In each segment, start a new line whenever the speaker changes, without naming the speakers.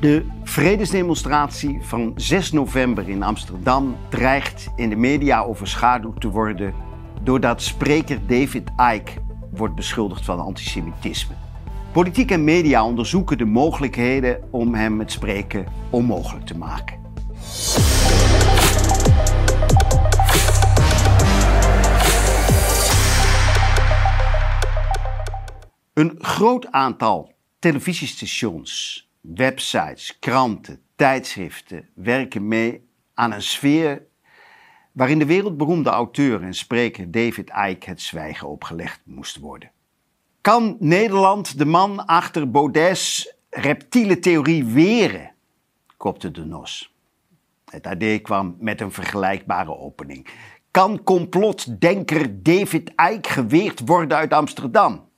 De vredesdemonstratie van 6 november in Amsterdam dreigt in de media overschaduwd te worden doordat spreker David Icke wordt beschuldigd van antisemitisme. Politiek en media onderzoeken de mogelijkheden om hem het spreken onmogelijk te maken. Een groot aantal televisiestations, websites, kranten, tijdschriften werken mee aan een sfeer waarin de wereldberoemde auteur en spreker David Icke het zwijgen opgelegd moest worden. Kan Nederland de man achter Baudet's reptiele theorie weren? kopte de NOS. Het AD kwam met een vergelijkbare opening. Kan complotdenker David Icke geweerd worden uit Amsterdam?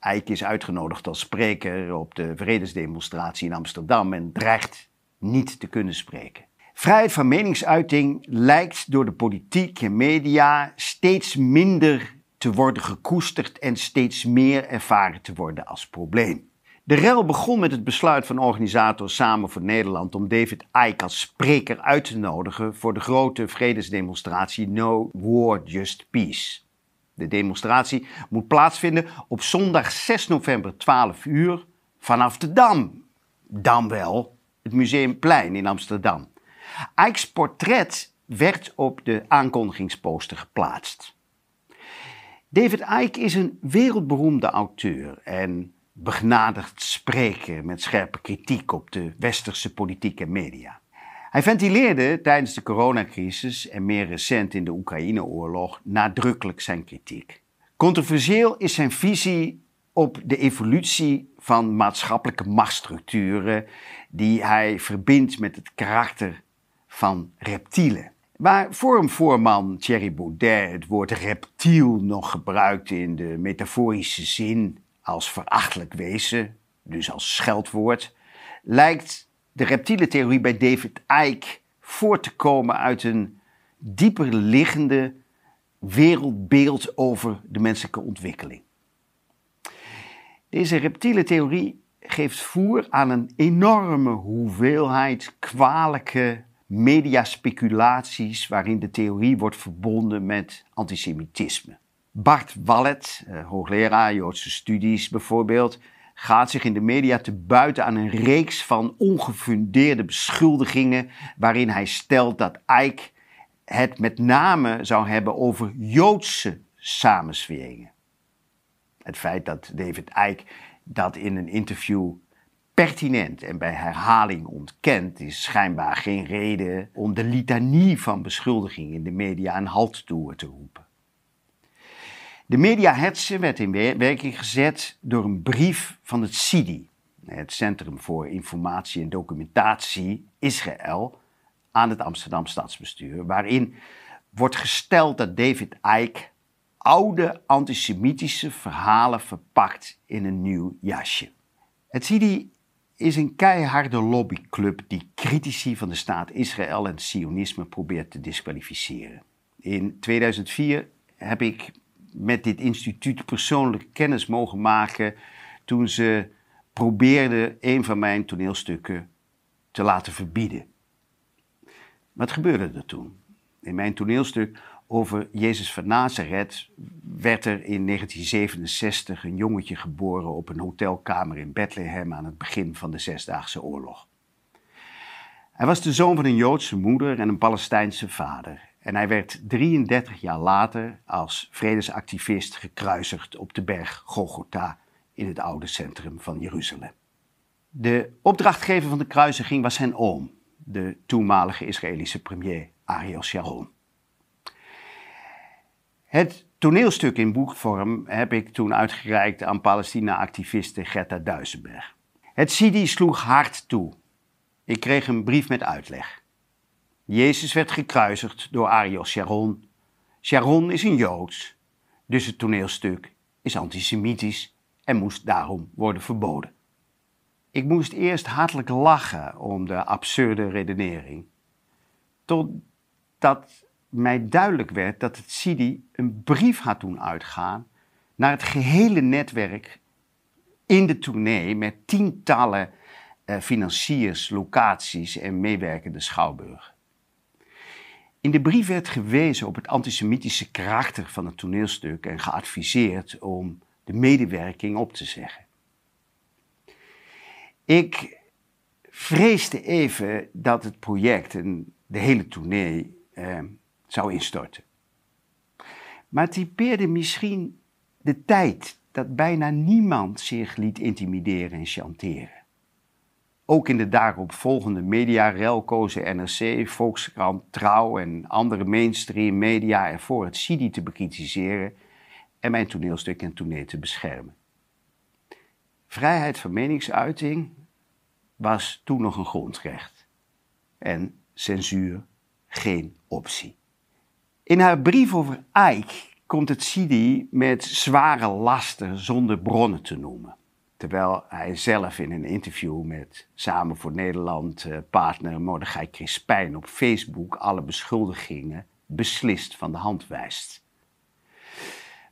Icke is uitgenodigd als spreker op de vredesdemonstratie in Amsterdam en dreigt niet te kunnen spreken. Vrijheid van meningsuiting lijkt door de politiek en media steeds minder te worden gekoesterd en steeds meer ervaren te worden als probleem. De rel begon met het besluit van organisator Samen voor Nederland om David Icke als spreker uit te nodigen voor de grote vredesdemonstratie No War Just Peace. De demonstratie moet plaatsvinden op zondag 6 november 12 uur vanaf de Dam. Dan wel het Museumplein in Amsterdam. Ike's portret werd op de aankondigingsposter geplaatst. David Icke is een wereldberoemde auteur en begnadigd spreker met scherpe kritiek op de westerse politiek en media. Hij ventileerde tijdens de coronacrisis en meer recent in de Oekraïne-oorlog nadrukkelijk zijn kritiek. Controversieel is zijn visie op de evolutie van maatschappelijke machtsstructuren die hij verbindt met het karakter van reptielen. Waar vormvoorman Thierry Baudet het woord reptiel nog gebruikt in de metaforische zin als verachtelijk wezen, dus als scheldwoord, lijkt de reptiele theorie bij David Icke voort te komen uit een dieper liggende wereldbeeld over de menselijke ontwikkeling. Deze reptiele theorie geeft voer aan een enorme hoeveelheid kwalijke mediaspeculaties waarin de theorie wordt verbonden met antisemitisme. Bart Wallet, eh, hoogleraar Joodse studies bijvoorbeeld, gaat zich in de media te buiten aan een reeks van ongefundeerde beschuldigingen waarin hij stelt dat Ike het met name zou hebben over Joodse samensweringen. Het feit dat David Icke dat in een interview pertinent en bij herhaling ontkent, is schijnbaar geen reden om de litanie van beschuldigingen in de media een halt toe te roepen. De mediahetze werd in werking gezet door een brief van het CIDI, het Centrum voor Informatie en Documentatie Israël, aan het Amsterdam Stadsbestuur, waarin wordt gesteld dat David Icke oude antisemitische verhalen verpakt in een nieuw jasje. Het CIDI is een keiharde lobbyclub die critici van de staat Israël en het Sionisme probeert te disqualificeren. In 2004 heb ik met dit instituut persoonlijk kennis mogen maken toen ze probeerden een van mijn toneelstukken te laten verbieden. Wat gebeurde er toen? In mijn toneelstuk over Jezus van Nazareth werd er in 1967 een jongetje geboren op een hotelkamer in Bethlehem aan het begin van de Zesdaagse Oorlog. Hij was de zoon van een Joodse moeder en een Palestijnse vader. En hij werd 33 jaar later als vredesactivist gekruisigd op de berg Golgotha in het oude centrum van Jeruzalem. De opdrachtgever van de kruisiging was zijn oom, de toenmalige Israëlische premier Ariel Sharon. Het toneelstuk in boekvorm heb ik toen uitgereikt aan Palestina-activiste Greta Duisenberg. Het Sidi sloeg hard toe. Ik kreeg een brief met uitleg. Jezus werd gekruisigd door Ariel Sharon. Sharon is een Joods, dus het toneelstuk is antisemitisch en moest daarom worden verboden. Ik moest eerst hartelijk lachen om de absurde redenering, totdat mij duidelijk werd dat het CIDI een brief had doen uitgaan naar het gehele netwerk in de tournee met tientallen eh, financiers, locaties en meewerkende schouwburgen. In de brief werd gewezen op het antisemitische karakter van het toneelstuk en geadviseerd om de medewerking op te zeggen. Ik vreesde even dat het project en de hele tournee eh, zou instorten. Maar het typeerde misschien de tijd dat bijna niemand zich liet intimideren en chanteren. Ook in de daaropvolgende mediarel kozen NRC, Volkskrant, Trouw en andere mainstream media ervoor het CIDI te bekritiseren en mijn toneelstuk en tournee te beschermen. Vrijheid van meningsuiting was toen nog een grondrecht en censuur geen optie. In haar brief over Ike komt het Sidi met zware lasten zonder bronnen te noemen. Terwijl hij zelf in een interview met Samen voor Nederland eh, partner Mordechai Crispijn op Facebook alle beschuldigingen beslist van de hand wijst.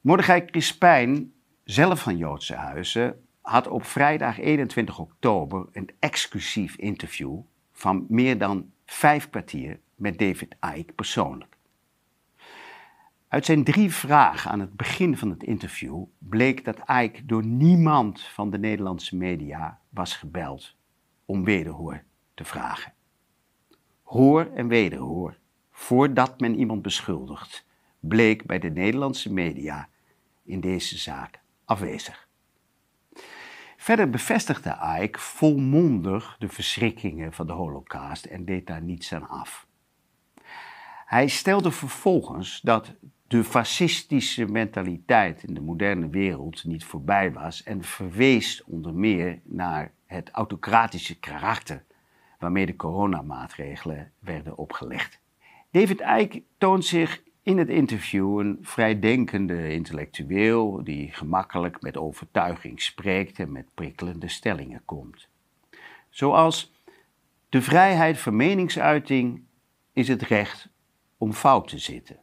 Mordechai Crispijn, zelf van Joodse Huizen, had op vrijdag 21 oktober een exclusief interview van meer dan vijf kwartier met David Icke persoonlijk. Uit zijn drie vragen aan het begin van het interview bleek dat Ike door niemand van de Nederlandse media was gebeld om wederhoor te vragen. Hoor en wederhoor, voordat men iemand beschuldigt, bleek bij de Nederlandse media in deze zaak afwezig. Verder bevestigde Ike volmondig de verschrikkingen van de Holocaust en deed daar niets aan af. Hij stelde vervolgens dat de fascistische mentaliteit in de moderne wereld niet voorbij was en verwees onder meer naar het autocratische karakter waarmee de coronamaatregelen werden opgelegd. David Icke toont zich in het interview een vrijdenkende intellectueel die gemakkelijk met overtuiging spreekt en met prikkelende stellingen komt. Zoals de vrijheid van meningsuiting is het recht om fout te zitten.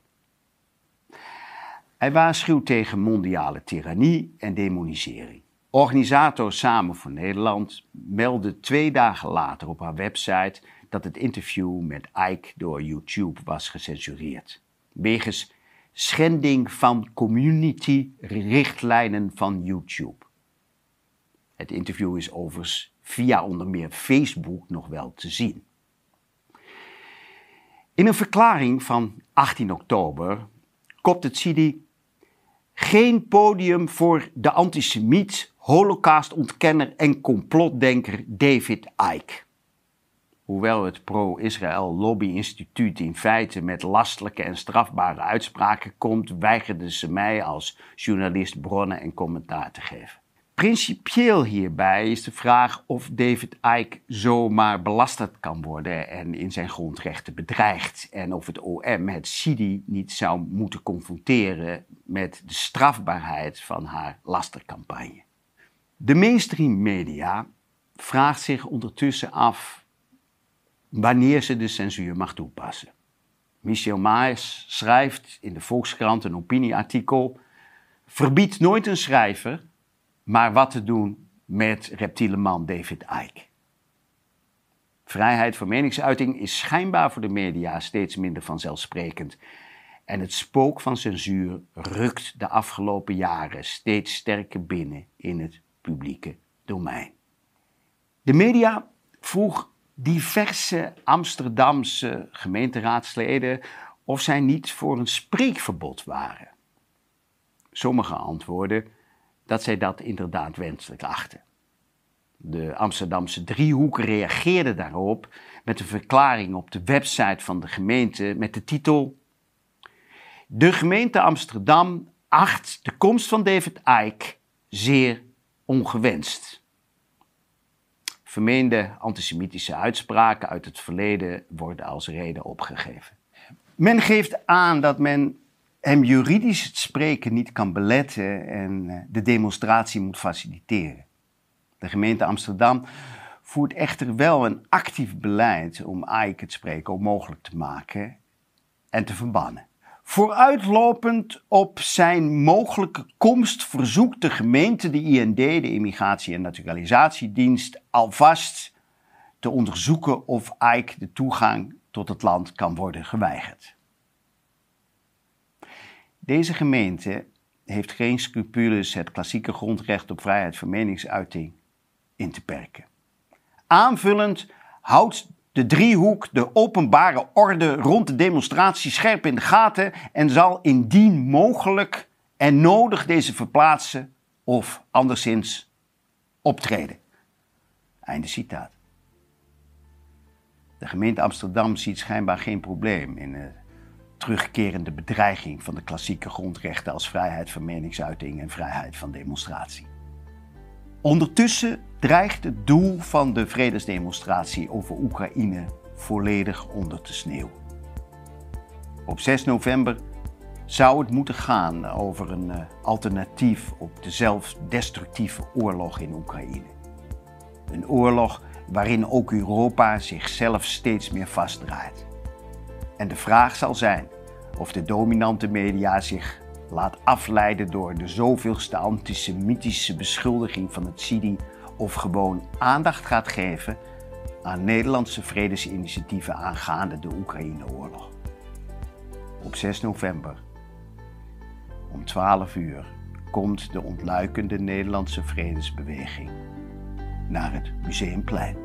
Hij waarschuwt tegen mondiale tirannie en demonisering. Organisator Samen voor Nederland meldde twee dagen later op haar website dat het interview met Ike door YouTube was gecensureerd. Wegens schending van community-richtlijnen van YouTube. Het interview is overigens via onder meer Facebook nog wel te zien. In een verklaring van 18 oktober kopt het CIDI geen podium voor de antisemiet, holocaustontkenner en complotdenker David Icke. Hoewel het pro-Israël Lobby Instituut in feite met lastelijke en strafbare uitspraken komt, weigerden ze mij als journalist bronnen en commentaar te geven. Principieel hierbij is de vraag of David Icke zomaar belasterd kan worden en in zijn grondrechten bedreigd. En of het OM het CIDI niet zou moeten confronteren met de strafbaarheid van haar lastercampagne. De mainstream media vraagt zich ondertussen af wanneer ze de censuur mag toepassen. Michel Maes schrijft in de Volkskrant een opinieartikel: Verbied nooit een schrijver maar wat te doen met reptiele man David Icke. Vrijheid van meningsuiting is schijnbaar voor de media steeds minder vanzelfsprekend. En het spook van censuur rukt de afgelopen jaren steeds sterker binnen in het publieke domein. De media vroeg diverse Amsterdamse gemeenteraadsleden of zij niet voor een spreekverbod waren. Sommigen antwoorden dat zij dat inderdaad wenselijk achten. De Amsterdamse driehoek reageerde daarop met een verklaring op de website van de gemeente met de titel: De gemeente Amsterdam acht de komst van David Icke zeer ongewenst. Vermeende antisemitische uitspraken uit het verleden worden als reden opgegeven. Men geeft aan dat men hem juridisch het spreken niet kan beletten en eh, de demonstratie moet faciliteren. De gemeente Amsterdam voert echter wel een actief beleid om AIK het spreken onmogelijk te maken en te verbannen. Vooruitlopend op zijn mogelijke komst verzoekt de gemeente de IND, de Immigratie- en Naturalisatiedienst, alvast te onderzoeken of Ike de toegang tot het land kan worden geweigerd. Deze gemeente heeft geen scrupules het klassieke grondrecht op vrijheid van meningsuiting in te perken. Aanvullend houdt de driehoek de openbare orde rond de demonstratie scherp in de gaten en zal indien mogelijk en nodig deze verplaatsen of anderszins optreden. Einde citaat. De gemeente Amsterdam ziet schijnbaar geen probleem in de terugkerende bedreiging van de klassieke grondrechten als vrijheid van meningsuiting en vrijheid van demonstratie. Ondertussen dreigt het doel van de vredesdemonstratie over Oekraïne volledig onder te sneeuwen. Op 6 november zou het moeten gaan over een eh, alternatief op de zelfdestructieve oorlog in Oekraïne. Een oorlog waarin ook Europa zichzelf steeds meer vastdraait. En de vraag zal zijn of de dominante media zich laat afleiden door de zoveelste antisemitische beschuldiging van het Sidi of gewoon aandacht gaat geven aan Nederlandse vredesinitiatieven aangaande de Oekraïne-oorlog. Op 6 november om 12 uur komt de ontluikende Nederlandse vredesbeweging naar het Museumplein.